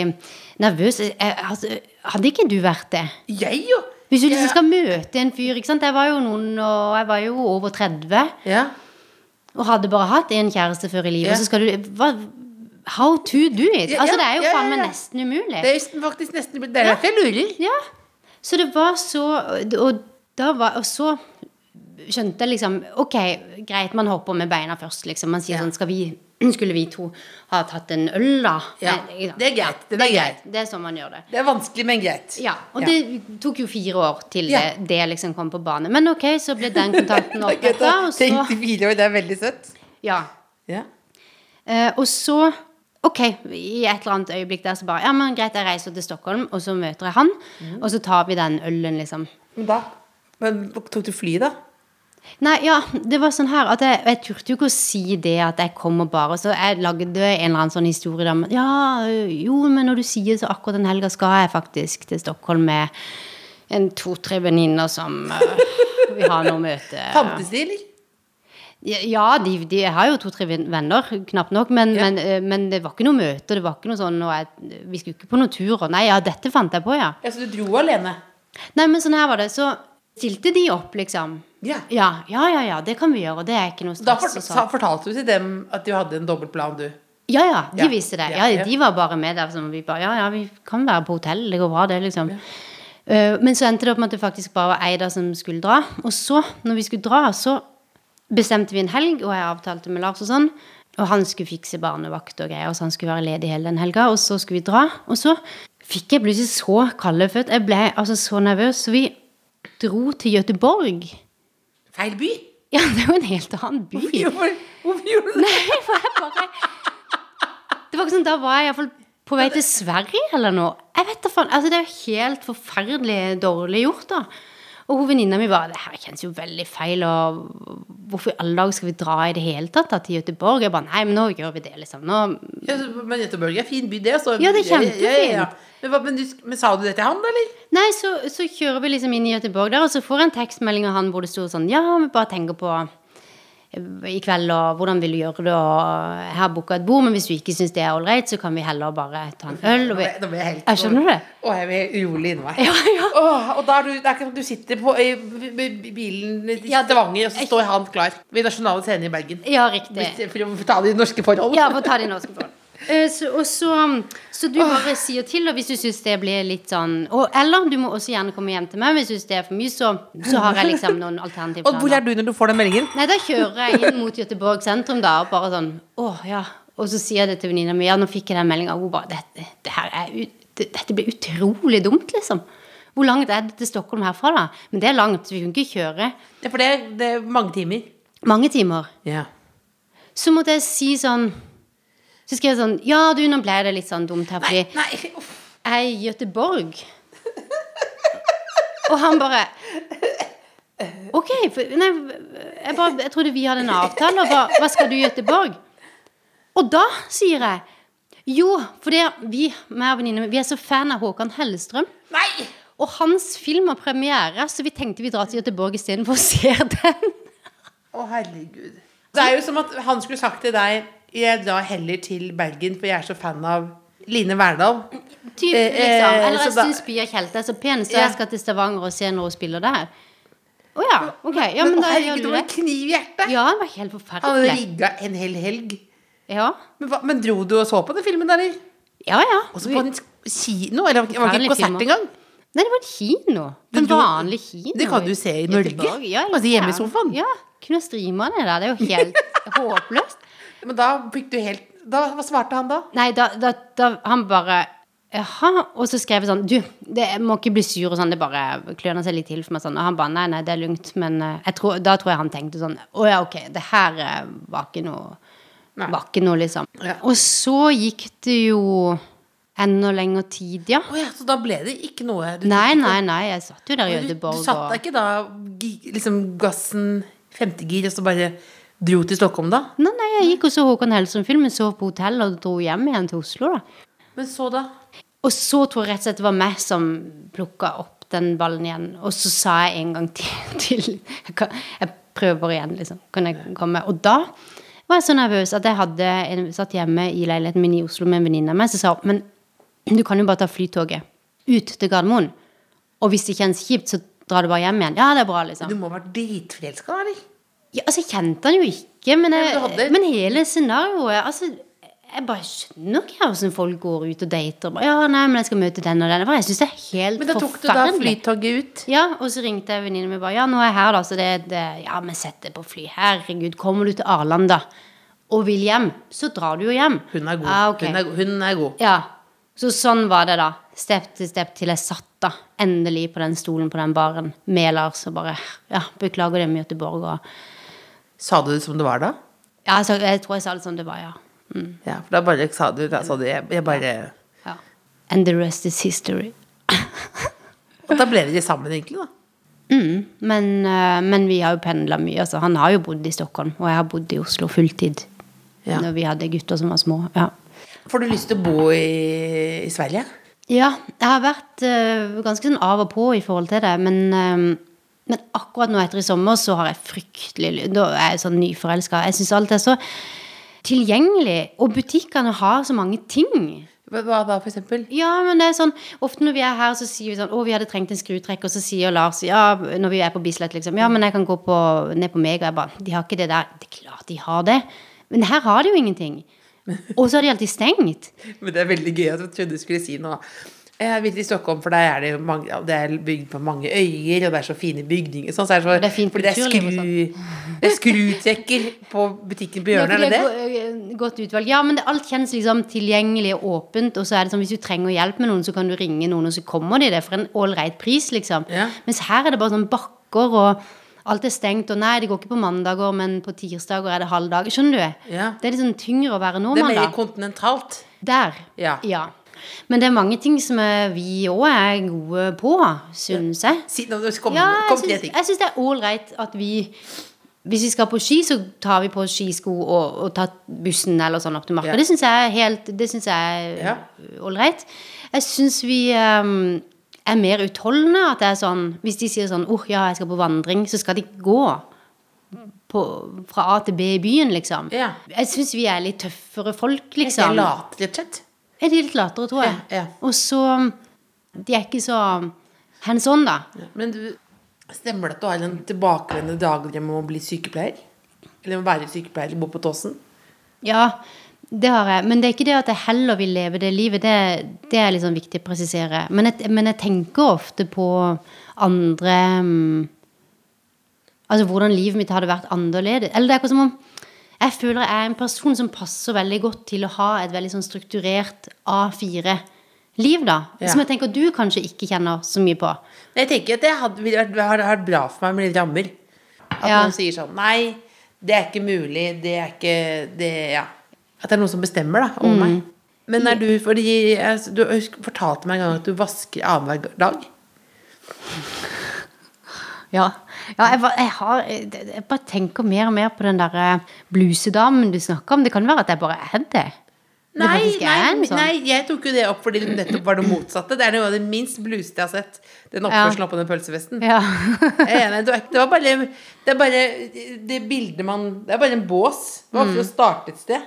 nervøs. Jeg, altså, hadde ikke du vært det? Jeg, jo! Hvis du liksom skal møte en fyr, ikke sant. Jeg var jo noen, og jeg var jo over 30, Ja. Og hadde bare hatt en kjæreste før i livet, Ja. så skal du hva, How to do it? Altså, det er jo faen meg nesten umulig. Det er faktisk nesten umulig. Det er derfor jeg lurer. Ja. Så det var så Og da var Og så skjønte jeg liksom Ok, greit, man hopper med beina først, liksom. Man sier sånn Skal vi Skulle vi to ha tatt en øl, da? Ja, det er greit, det er greit. Det er sånn man gjør det. Det er vanskelig, men greit. Ja, og Ja. det tok jo fire år til Ja. det, det liksom kom på bane. Men ok, så ble den kontakten Det er oppretta, Tenk fire år, det er veldig søtt. Ja. Ja. Eh, og så Ok, i et eller annet øyeblikk der så bare Ja, men greit, jeg reiser til Stockholm, og så møter jeg han, og så tar vi den ølen, liksom. Men da Men tok du fly, da? Nei, ja, det var sånn her at jeg, jeg turte jo ikke å si det at jeg kommer bare. Så jeg lagde en eller annen sånn historie der men Ja, jo, men når du sier så akkurat den helga skal jeg faktisk til Stockholm med en to-tre venninner som uh, vi har noe møte. Fantes de, eller? Ja, de, de har jo to-tre venner, knapt nok. Men, Ja. men, eh, men det var ikke noe møte. Det var ikke noe sånn og jeg, Vi skulle ikke på noen turer. Nei, ja, dette fant jeg på, ja. Ja, så du dro alene? Nei, men sånn her var det. Så stilte de opp, liksom. Ja. Ja, ja, ja, ja, det kan vi gjøre. Det er ikke noe stress. Da for, fortalte du til dem at du hadde en dobbeltplan, du? Ja, ja, de Ja. visste det. Ja. De var bare med der. Som vi bare, ja, ja, vi kan være på hotell. Det går bra, det, liksom. Eh, men så endte det opp med at det faktisk bare var Eida som skulle dra. Og så, når vi skulle dra, så bestemte vi en helg, og jeg avtalte med Lars og sånn. Og han skulle fikse barnevakt og greier, så han skulle være ledig hele den helga. Og så skulle vi dra. Og så fikk jeg plutselig så kalde føtter. Jeg ble altså så nervøs. Så vi dro til Göteborg. Feil by? Ja, det er jo en helt annen by. Hvorfor, hvorfor gjorde du det? Nei, for jeg bare Det var ikke sånn, Da var jeg iallfall på vei til Sverige eller noe. Jeg vet da faen, altså Det er jo helt forferdelig dårlig gjort, da. Og hun venninna mi bare Det her kjennes jo veldig feil, og hvorfor i alle dager skal vi dra i det hele tatt da, til Göteborg? Jeg bare Nei, men nå gjør vi det, liksom. Nå Ja, men Göteborg er en fin by, det. Så... Ja, det er kjempefint. Ja, ja. Men, hva, men, du, men sa du det til han, eller? Nei, så, så kjører vi liksom inn i Göteborg der, og så får jeg en tekstmelding av han hvor det sto sånn Ja, vi bare tenker på eh, i kveld, og hvordan vil du gjøre det, og jeg har booka et bord, men hvis du ikke syns det er ålreit, så kan vi heller bare ta en øl. Og vi, nå ble jeg helt jeg skjønner det. Å, jeg blir urolig inni meg. Ja, ja. Åh, og da er du, det er ikke sånn at du sitter på i bilen i Ja, Stavanger, og så står han klar ved Nasjonale Scene i Bergen. Ja, riktig. For å ta de norske forhold. Ja, for å ta de norske forhold. Eh, Så, og så, så du bare sier til, og hvis du syns det blir litt sånn og, Eller du må også gjerne komme hjem til meg. Hvis du syns det er for mye, så, så har jeg liksom noen alternative Og hvor er du når du får den meldingen? Nei, da kjører jeg inn mot Göteborg sentrum da, og bare sånn Å, ja. Og så sier jeg det til venninna mi. Ja, nå fikk jeg den meldinga. Og hun bare dette, det er det, Dette blir utrolig dumt, liksom. Hvor langt er det til Stockholm herfra, da? Men det er langt, så vi kan ikke kjøre Ja, for det, det er mange timer. mange timer. Ja. Så måtte jeg si sånn Så skrev jeg sånn Ja, du, nå ble det litt sånn dumt her, fordi Nei, uff. jeg er i Göteborg. Og han bare Ok, for, nei, jeg, bare, jeg trodde vi hadde en avtale. Og hva, hva skal du i Göteborg? Og da sier jeg Jo, fordi vi, meg og venninne, vi er så fan av Håkan Hellstrøm. Nei! Og hans film har premiere, så vi tenkte vi drar til Göteborg istedenfor å se den. Å, herregud. Det er jo som at han skulle sagt til deg Jeg drar heller til Bergen, for jeg er så fan av Line Verdal. Typ, Eh, liksom. eh, Eller jeg syns Pia Tjelte er så pen, så jeg skal til Stavanger og se når hun spiller der. Å ja, ok. Ja, men men da herregud, gjør det du det. kniv i hjertet. Ja, det var helt Han forferdelig. rigga en hel helg. Ja, Men, men dro du og så på den filmen, eller? ja. ja. Og så på en kino? Eller var ikke en konsert engang? Nei, det var en kino. En vanlig kino. Det kan du se i Norge. Ja, Altså hjemme i sofaen. Ja. Kunne streama det der. Det er jo helt håpløst. Men da fikk du helt da, Hva svarte han da? Nei, da, da, da han bare Jaha. Og så skrev jeg sånn Du, det må ikke bli sur og sånn, det bare kløner seg litt til for meg sånn. Og han bare Nei, nei, det er lugnt. Men eh, tror, da tror jeg han tenkte sånn Å ja, ok, det her eh, var ikke noe Nei. Var ikke noe, liksom. Ja. Og så gikk det jo enda lengre tid, ja. Oh, ja, så da ble det ikke noe du Nei, nei, nei, jeg satt jo der i Du, du satt deg ikke da liksom gassen femtegir, og så bare dro til Stockholm, da? Nei, nei, jeg gikk og så Håkon Hellstrøm-filmen, sov på hotell og dro hjem igjen til Oslo, da. Men så, da? Og så tror jeg rett og slett det var meg som plukka opp den ballen igjen. Og så sa jeg en gang til, til jeg, kan, jeg prøver igjen, liksom. Kan jeg komme? Og da var jeg så nervøs at jeg hadde en, satt hjemme i leiligheten min i Oslo med en venninne av meg som sa men du kan jo bare ta flytoget ut til Gardermoen. Og hvis det kjennes kjipt, så drar du bare hjem igjen. Ja, det er bra, liksom. Du må ha vært dritforelska, eller? Ja, altså, jeg kjente han jo ikke, men, jeg, men hele scenarioet Altså, jeg bare skjønner ikke hvordan folk går ut og dater. Bare, ja, nei, men jeg skal møte den og den. Jeg syns det er helt Men da tok du da forferdelig. flytoget ut? Ja, og så ringte jeg venninnen min bare Ja, nå er jeg her, da, så det, det Ja, men sett deg på fly. Herregud, kommer du til Arlanda og vil hjem, så drar du jo hjem. Hun er god. Ah, okay. hun, er, hun er god. Ja. Så sånn var det, da. Step til step til jeg satt da endelig på den stolen på den baren med Lars og bare Ja, beklager det med Göteborg og Sa du det som det var da? Ja, altså, jeg tror jeg sa det som det var, ja. Ja, for da bare sa du, da sa du jeg, jeg bare Ja. And the rest is history. Og da ble dere sammen, egentlig, da. Mm, men, eh, men vi har jo pendla mye. Altså, han har jo bodd i Stockholm, og jeg har bodd i Oslo fulltid. Ja. Når vi hadde gutter som var små. Ja. Får du lyst til å bo i, i Sverige? Ja, jeg har vært uh, ganske sånn av og på i forhold til det, men, eh, men akkurat nå etter i sommer så har jeg fryktelig Da er jeg sånn nyforelska. Jeg syns alt er så tilgjengelig, og butikkene har så mange ting. Hva, da, for eksempel? Ja, men det er sånn Ofte når vi er her, så sier vi sånn Å, vi hadde trengt en skrutrekker. Så sier Lars Ja, når vi er på Bislett, liksom. Ja, men jeg kan gå på, ned på Mega. Jeg bare De har ikke det der. Det er klart de har det. Men her har de jo ingenting. Og så har de alltid stengt. Men det er veldig gøy at du trodde du skulle si noe. Jeg vil til Stockholm, for der er det mange, det er bygd på mange øyer, og det er så fine bygninger. Sånn, så er det, så, Det er fint fordi det er, skru, det er skrutrekker på butikken på hjørnet, Ja, er det det? Godt utvalg. Ja, men det, alt kjennes liksom tilgjengelig og åpent. Og så er det sånn hvis du trenger hjelp med noen, så kan du ringe noen, og så kommer de det for en ålreit pris, liksom. Ja. Mens her er det bare sånn bakker, og alt er stengt. Og nei, det går ikke på mandager, men på tirsdager er det halv dag. Skjønner du? Ja. Det er litt sånn tyngre å være Det er mer da. kontinentalt. Der. Ja. Men det er mange ting som vi òg er gode på, syns jeg. Si, nå, kom, Ja, jeg kom syns, jeg syns det er ålreit at vi Hvis vi skal på ski, så tar vi på skisko og, og tar bussen eller sånn opp til marka. Ja. Det syns jeg er helt Det syns jeg er ålreit. Jeg syns vi um, er mer utholdende. At det er sånn Hvis de sier sånn oh ja, jeg skal på vandring, så skal de gå. På, fra A til B i byen, liksom. Ja. Jeg syns vi er litt tøffere folk, Jeg er liksom. late, rett og slett. Er de litt latere, tror jeg. Ja, ja. Og så De er ikke så hands on, da. Men du, stemmer det at du har en tilbakevendende dagdrøm om å bli sykepleier? Eller å være sykepleier eller bo på Tåsen? Ja, det har jeg. Men det er ikke det at jeg heller vil leve det livet. Det, det er sånn viktig å presisere. Men jeg, men jeg tenker ofte på andre mm, Altså hvordan livet mitt hadde vært annerledes. Eller det er akkurat som om jeg føler jeg er en person som passer veldig godt til å ha et veldig sånn strukturert A4-liv, da. Ja. Som jeg tenker du kanskje ikke kjenner så mye på. Jeg tenker at det hadde, vært, har vært bra for meg med litt rammer. At Ja. noen sier sånn Nei, det er ikke mulig. Det er ikke det, Ja. At det er noen som bestemmer da, over meg. Men er du fordi jeg- Du fortalte meg en gang at du vasker annenhver dag. Ja, ja jeg, jeg, har, jeg, bare tenker mer og mer på den der eh, blusedamen du snakker om. Det kan være at jeg bare er det. Det Nei, er nei, sånn. nei, jeg tok jo det opp fordi det nettopp var det motsatte. Det er noe av det minst blusete jeg har sett. Den oppførselen oppå den pølsefesten. Ja. Det var- bare Det er bare det bildet man Det er bare en bås. Det var for å starte et sted.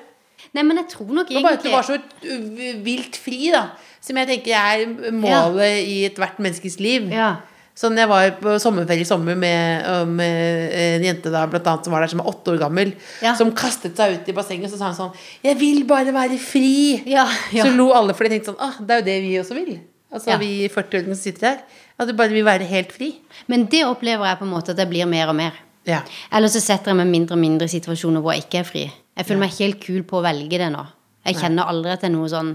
Nei, men jeg tror nok Det var bare at du var så uh, vilt fri, da. Som jeg tenker er målet i ethvert menneskes liv. Ja. Sånn jeg var på sommerferie i sommer med, uh, med en jente da, blant annet, som var der som er åtte år gammel. Ja. Som kastet seg ut i bassenget og så sa hun sånn 'Jeg vil bare være fri'. Ja, ja. Så lo alle, for de tenkte sånn ah, Det er jo det vi også vil. Altså vi 40-åringene som sitter her. At du bare vil være helt fri. Men det opplever jeg på en måte at jeg blir mer og mer. Ja. Eller så setter jeg meg mindre og mindre i situasjoner hvor jeg ikke er fri. Jeg føler meg helt kul på å velge det nå. Jeg kjenner aldri at det er noe sånn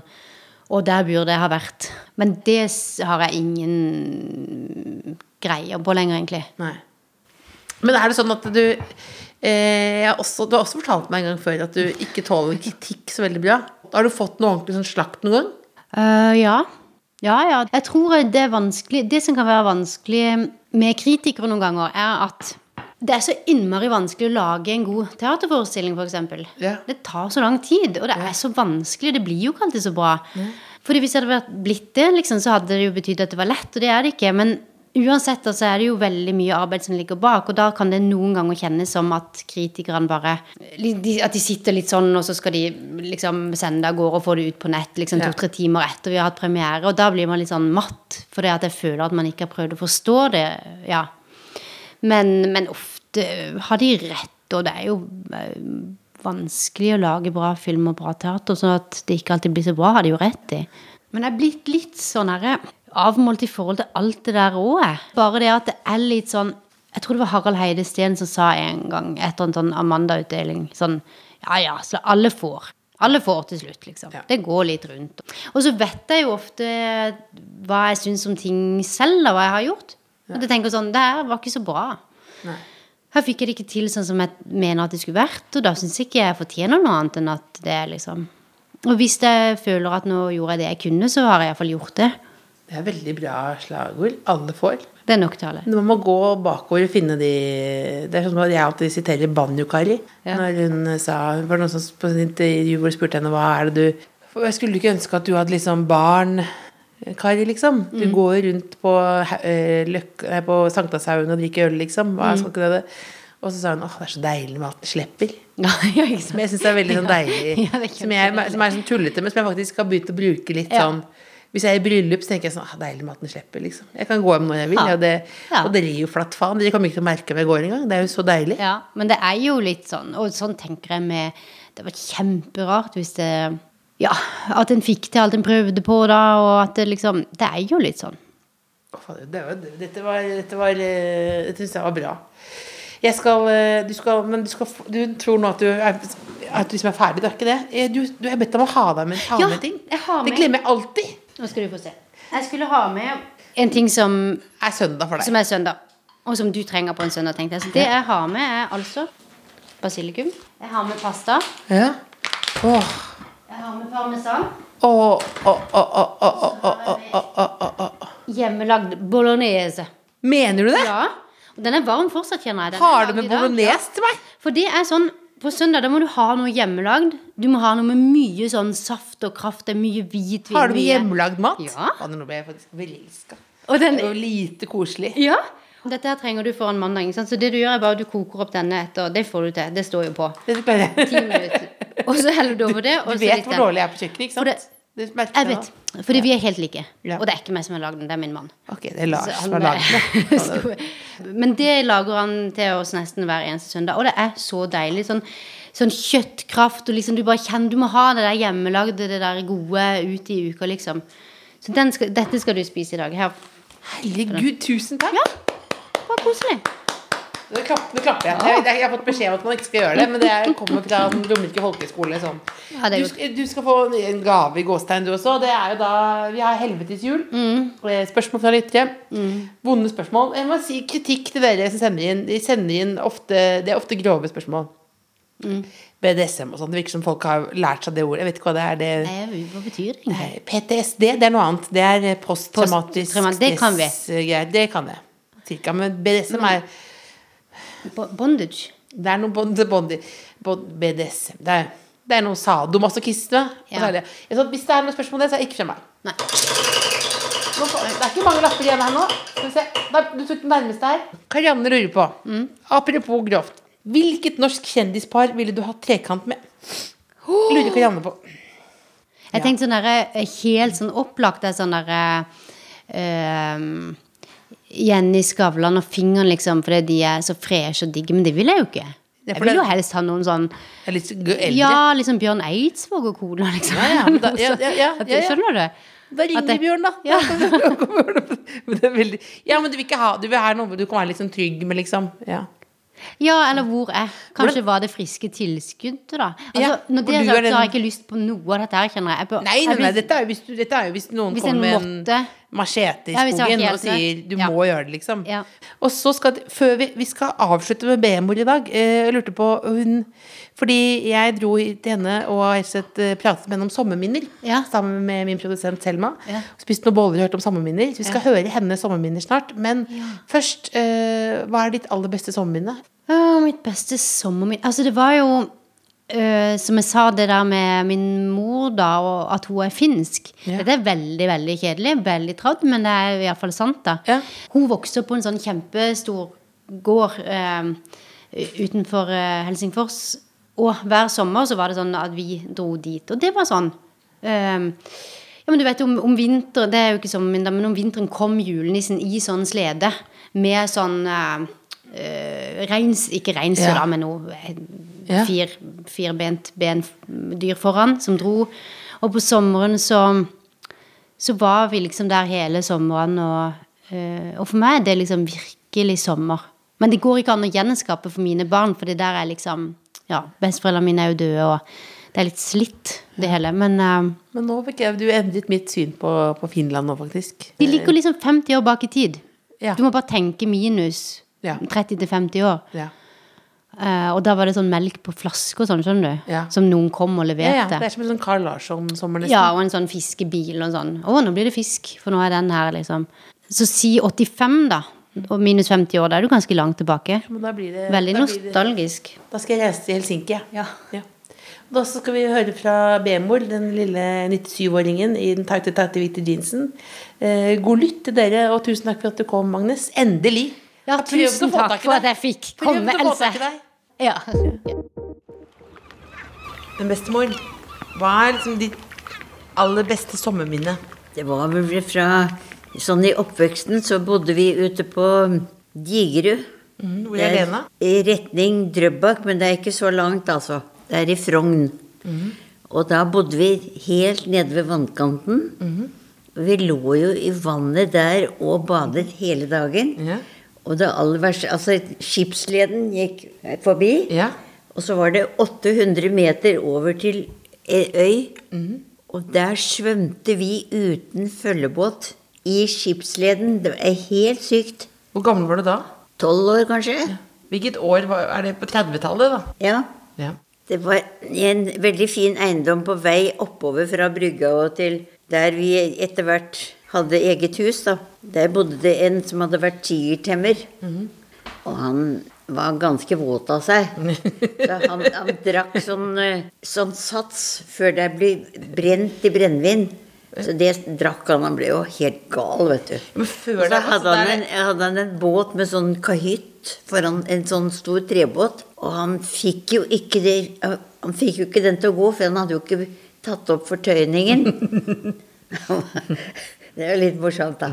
Å, der burde jeg ha vært. Men det har jeg ingen greier på lenger, egentlig. Nei. Men er det sånn at du eh, også, Du har også fortalt meg en gang før at du ikke tåler kritikk så veldig bra. Har du fått noe ordentlig sånn slakt noen gang? Uh, ja. Ja, ja. Jeg tror det er vanskelig Det som kan være vanskelig med kritikere noen ganger, er at det er så innmari vanskelig å lage en god teaterforestilling, f.eks. Yeah. Det tar så lang tid, og det er så vanskelig. Det blir jo ikke alltid så bra. Fordi hvis det hadde blitt det, liksom, så hadde det jo betydd at det var lett, og det er det ikke. Men uansett så så er det jo veldig mye arbeid som ligger bak, og da kan det noen ganger kjennes som at kritikerne bare At de sitter litt sånn, og så skal de liksom sende det av gårde og få det ut på nett liksom to-tre timer etter vi har hatt premiere, og da blir man litt sånn matt, fordi at jeg føler at man ikke har prøvd å forstå det. Ja. Men, men ofte har de rett, og det er jo eh, vanskelig å lage bra film og bra teater, så at det ikke alltid blir så bra, har de jo rett i. Men jeg er blitt litt sånn herre avmålt i forhold til alt det der òg. Bare det at det er litt sånn Jeg tror det var Harald Heidesteen som sa en gang etter en sånn Amanda-utdeling sånn Ja ja, så alle får. Alle får til slutt, liksom. Ja. Det går litt rundt. Og så vet jeg jo ofte hva jeg syns om ting selv, og hva jeg har gjort. Og du tenker sånn Det her var ikke så bra. Nei. Her fikk jeg det ikke til sånn som jeg mener at det skulle vært, og da syns jeg ikke jeg fortjener noe annet enn at det er liksom Og hvis jeg føler at nå gjorde jeg det jeg kunne, så har jeg iallfall gjort det. Det er veldig bra slagord. Alle får. Det er nok til alle. Man må gå bakover og finne de Det er sånn at jeg alltid siterer Banjo-Kari. Ja. Når hun sa Det var noen som på et intervju hvor spurte henne hva er det du Jeg skulle ikke ønske at du hadde liksom barn, Kari, liksom. Du går rundt på, uh, på Sankthanshaugen og drikker øl, liksom. Hva skal ikke det Og så sa hun åh, det er så deilig med at den slipper. Ja, ja? Som jeg syns er veldig sånn deilig. Ja, som, jeg, som er sånn tullete, men som jeg faktisk har begynt å bruke litt sånn Hvis jeg er i bryllup, så tenker jeg sånn ah, Deilig med at den slipper, liksom. Jeg kan gå hjem når jeg vil. Ja. Og, det, Ja. og dere gir jo flatt faen. Dere kommer ikke til å merke om jeg går engang. Det er jo så deilig. Ja, men det er jo litt sånn, og sånn tenker jeg med Det var kjemperart hvis det Ja, at en fikk til alt en prøvde på da, og at det liksom Det er jo litt sånn. Det var, dette var Dette var eh, Dette syns jeg var bra. Jeg skal, eh, du skal Men du, skal, du tror nå at du er, at du liksom er ferdig, du er ikke det? Eh, Du, du har bedt om å ha deg med, ha Ja, med ting. har Det glemmer jeg alltid. Nå skal du få se. Jeg skulle ha med en ting som, Er søndag for deg. som er søndag, og som du trenger på en søndag, tenkte jeg. Så det jeg har med, er altså basilikum. Jeg har med pasta. Ja. Åh. Jeg har med parmesan. Oh, oh, oh, Hjemmelagd bolognese. Mener du det? Ja. Og den er varm fortsatt, kjenner jeg. Den har du med bolognese til meg? For det er sånn på søndag da må du ha noe hjemmelagd. Du må ha noe med mye sånn saft og kraft. Det er mye hvitvin. Har du med hjemmelagd mat? Ja. Nå ble jeg faktisk velelska. Det er jo lite koselig. Ja, dette her trenger du foran mandag. Ikke sant? Så det du gjør, er bare at du koker opp denne etter Det får du til. Det står jo på. Ti minutter. Og så heller du over det. Du så vet hvor dårlig jeg er på kjøkkenet, ikke sant? det- Det Jeg vet. Fordi vi er helt like. Ja. Og det er ikke meg som har lagd den, det er min mann. Ok, det er Lars som har lagd den. Men det lager han til oss nesten hver eneste søndag. Og det er så deilig. Sånn, sånn kjøttkraft. Og liksom du bare kjenner Du må ha det der hjemmelagde, det der gode ute i uka, liksom. Så den skal, dette skal du spise i dag. Her. Herregud, tusen takk. Bare koselig. Nå klapper, klapper jeg. jeg. Jeg har fått beskjed om at man ikke skal gjøre det, men det er, kommer fra Romerike folkehøgskole. Sånn. Ja, Du, du skal få en gave i gåstegn, du også. Det er jo da Vi har Helvetes jul. Mm. Eh, Spørsmål fra lyttere. Vonde spørsmål. Jeg må si kritikk til dere som sender inn. De sender inn ofte Det er ofte grove spørsmål. Mm. BDSM og sånn. Det virker som folk har lært seg det ordet. Jeg vet ikke hva det er. Det Nei, hva betyr det PTSD, det er noe annet. Det er eh, posttraumatisk stress. det kan vi. Det kan jeg. Cirka. Men BDSM er Bondage. Det er noe bond, bond, bond, BDSM. Det er, det er noe sadomasochisme. Ja. det- Hvis det er noe spørsmål om det, så er det ikke fra meg. Nei. Nå Det er ikke mange lapper igjen her nå. Du tok den nærmeste her. Karianne lurer på, Mm. apropos grovt, hvilket norsk kjendispar ville du hatt trekant med? Lurer Karianne på. Jeg tenkte sånn derre helt sånn opplagt er sånn derre ehm, Jenny Skavlan og fingeren, liksom, fordi de er så freshe og digge. Men det vil jeg jo ikke. Jeg vil jo helst ha noen sånn litt eldre. Ja, liksom Bjørn Eidsvåg og cola, liksom. Ja, ja, da- ja, ja, ja, ja, ja. Skjønner du? Da ringer det- Bjørn, da. Ja. men det veldig, ja, men du vil ikke ha Du vil ha noe du kan være litt sånn trygg med, liksom. Ja. Ja, eller hvor er Kanskje var det friske tilskuddet, da. Altså, Ja, når det er sagt, så har jeg ikke lyst på noe av dette her, kjenner jeg. jeg. bør- Nei, nei, jeg nei blir- hvis, dette er jo hvis noen Hvis kommer med en måtte. Machete i skogen ja, og sier du Ja. må gjøre det, liksom. Ja. Og så skal før vi, vi skal avslutte med BM-ord i dag. eh, Jeg lurte på hun Fordi jeg dro til henne og har eh, pratet med henne om sommerminner. Ja. Sammen med min produsent Selma. Spist noen boller og hørt om sommerminner. Så vi skal høre hennes sommerminner snart. Men først, eh, hva er ditt aller beste sommerminne? Oh, mitt beste sommerminne Altså, det var jo øh, Som jeg sa, det der med min mor, da, og at hun er finsk. Ja. Dette er veldig, veldig kjedelig. Veldig tradd, men det er i hvert fall sant, da. Ja. Hun vokste opp på en sånn kjempestor gård uh, utenfor uh, Helsingfors. Og hver sommer så var det sånn at vi dro dit. Og det var sånn ja, men du vet om, om vinteren, det er jo ikke sommerminne, men om vinteren kom julenissen i sånn slede med sånn reins, ikke reinsdyr Ja. da, men noe Ja. fir, firbent bendyr foran som dro. Og på sommeren så, så var vi liksom der hele sommeren, og, eh, og for meg er det liksom virkelig sommer. Men det går ikke an å gjenskape for mine barn, for det der er liksom Ja, besteforeldrene mine er jo døde, og det er litt slitt, det hele. Men uh, Men nå fikk jeg, du endret mitt syn på, på Finland nå, faktisk. De ligger liksom 50 år bak i tid. Ja. Du må bare tenke minus Ja. 30-50 år. Ja. Eh, og da var det sånn melk på flaske og sånn, skjønner du. Ja. Som noen kom og Ja, ja, leverte. det er som en sånn Carl Larsson-sommer, nesten. Ja, og en sånn fiskebil og sånn. Å, nå blir det fisk, for nå er den her, liksom. Så si 85, da. Og minus 50 år, da er du ganske langt tilbake. Blir det, Veldig blir det- nostalgisk. Da skal jeg reise til Helsinki. Ja. ja. Da så skal vi høre fra B-mor, den lille 97-åringen i den tighte, tighte hvite jeansen. Eh, god lytt til dere, og tusen takk for at du kom, Magnus. Endelig! Ja, tusen takk for at jeg fikk komme, Else. Ja. Men bestemor, hva er liksom ditt aller beste sommerminne? Det var vel fra Sånn i oppveksten så bodde vi ute på Digerud. Hvor er Lena? I retning Drøbak, men det er ikke så langt, altså. Det er i Frogn. Og da bodde vi helt nede ved vannkanten. Vi lå jo i vannet der og badet hele dagen. Ja. Og det aller verste Altså, skipsleden gikk forbi. Ja. Og så var det 800 meter over til ei øy. Og der svømte vi uten følgebåt i skipsleden. Det er helt sykt. Hvor gammel var du da? Tolv år, kanskje? Hvilket år var, er det på 30-tallet, da? Ja. Ja. Det var en veldig fin eiendom på vei oppover fra brygga og til der vi etter hvert hadde eget hus. da. Der bodde det en som hadde vært tigertemmer. Og han var ganske våt av seg. Så han, han drakk sånn, eh, sånn sats før det ble brent i brennevin. Så det drakk han. Han ble jo helt gal, vet du. Men før det, så altså, hadde han, en, hadde han en båt med sånn kahytt foran en sånn stor trebåt. Og han fikk jo ikke det Han fikk jo ikke den til å gå, for han hadde jo ikke tatt opp fortøyningen. det er jo litt morsomt, da.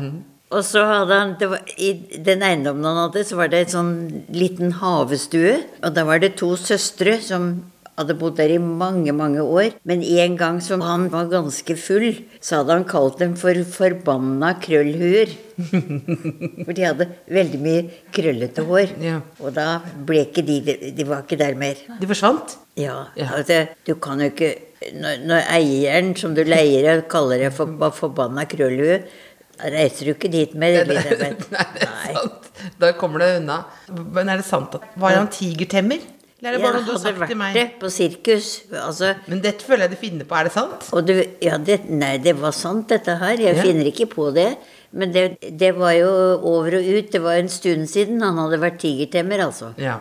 Og så hadde han det var, I den eiendommen han hadde, så var det en sånn liten havestue. Og da var det to søstre som hadde bodd der i mange, mange år. Men en gang som han var ganske full, så hadde han kalt dem for 'forbanna krøllhuer'. For de hadde veldig mye krøllete hår. Ja. Og da ble ikke de De var ikke der mer. De forsvant? Ja, Ja. altså, du kan jo ikke Når, når eieren som du leier kaller deg for for forbanna krøllhue, reiser du ikke dit med det. Nei, Elisabeth. det er sant. Da kommer det unna. Men er det sant at Var han tigertemmer? Eller er det bare Jeg noe du har hadde sagt til vært det på sirkus. Altså, Men dette føler jeg du finner på. Er det sant? og du, ja, det, nei, det var sant, dette her. Jeg Ja. finner ikke på det. Men det, det var jo over og ut. Det var en stund siden han hadde vært tigertemmer, altså. Ja.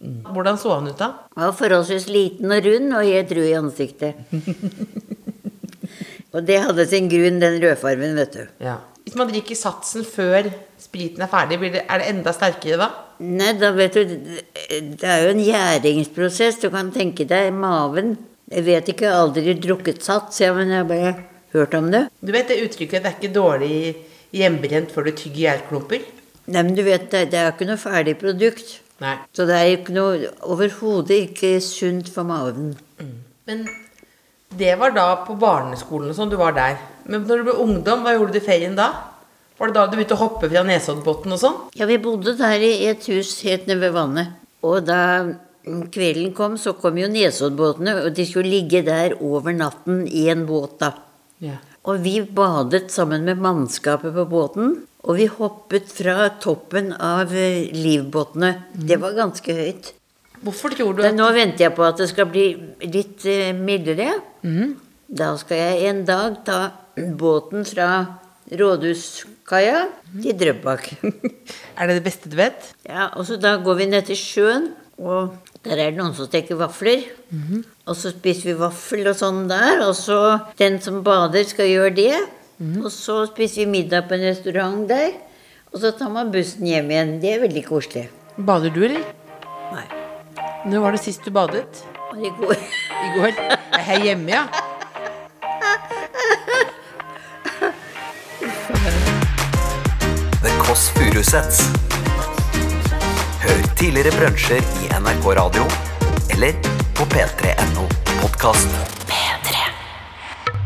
Hvordan så han ut, da? Han var forholdsvis liten og rund og helt rød i ansiktet. og det hadde sin grunn, den rødfarven, vet du. Ja. Hvis man drikker satsen før spriten er ferdig, blir det, er det enda sterkere da? Nei, da vet du Det er jo en gjæringsprosess. Du kan tenke deg maven. Jeg vet ikke, jeg har aldri drukket sats, ja, men jeg har bare hørt om det. Du vet det uttrykket 'det er ikke dårlig hjemmebrent før du tygger gjærklumper'? Nei, men du vet, det, det er jo ikke noe ferdig produkt. Nei. Så det er ikke noe Overhodet ikke sunt for maven. Men det var da på barneskolen og sånn, du var der. Men når du ble ungdom, hva gjorde du i ferien da? Var det da du begynte å hoppe fra Nesoddbotn og sånn? Ja, vi bodde der i et hus helt nede ved vannet. Og da kvelden kom, så kom jo Nesoddbåtene, og de skulle ligge der over natten i en båt, da. Ja. Og vi badet sammen med mannskapet på båten. Og vi hoppet fra toppen av eh, livbåtene. Det var ganske høyt. Hvorfor tror du det? at nå venter jeg på at det skal bli litt mildere. mildere. Da skal jeg en dag ta båten fra Rådhuskaia til Drøbak. Er det det beste du vet? Ja, og så da går vi ned til sjøen, og der er det noen som steker vafler. Og så spiser vi vaffel og sånn der, og så den som bader skal gjøre det. Og så spiser vi middag på en restaurant der, og så tar man bussen hjem igjen. Det er veldig koselig. Bader du, eller? Nei. Når var det sist du badet? I går. I går? Er her hjemme, ja. The Kåss Furuseths. Hør tidligere brunsjer i NRK Radio eller på p3.no podkast.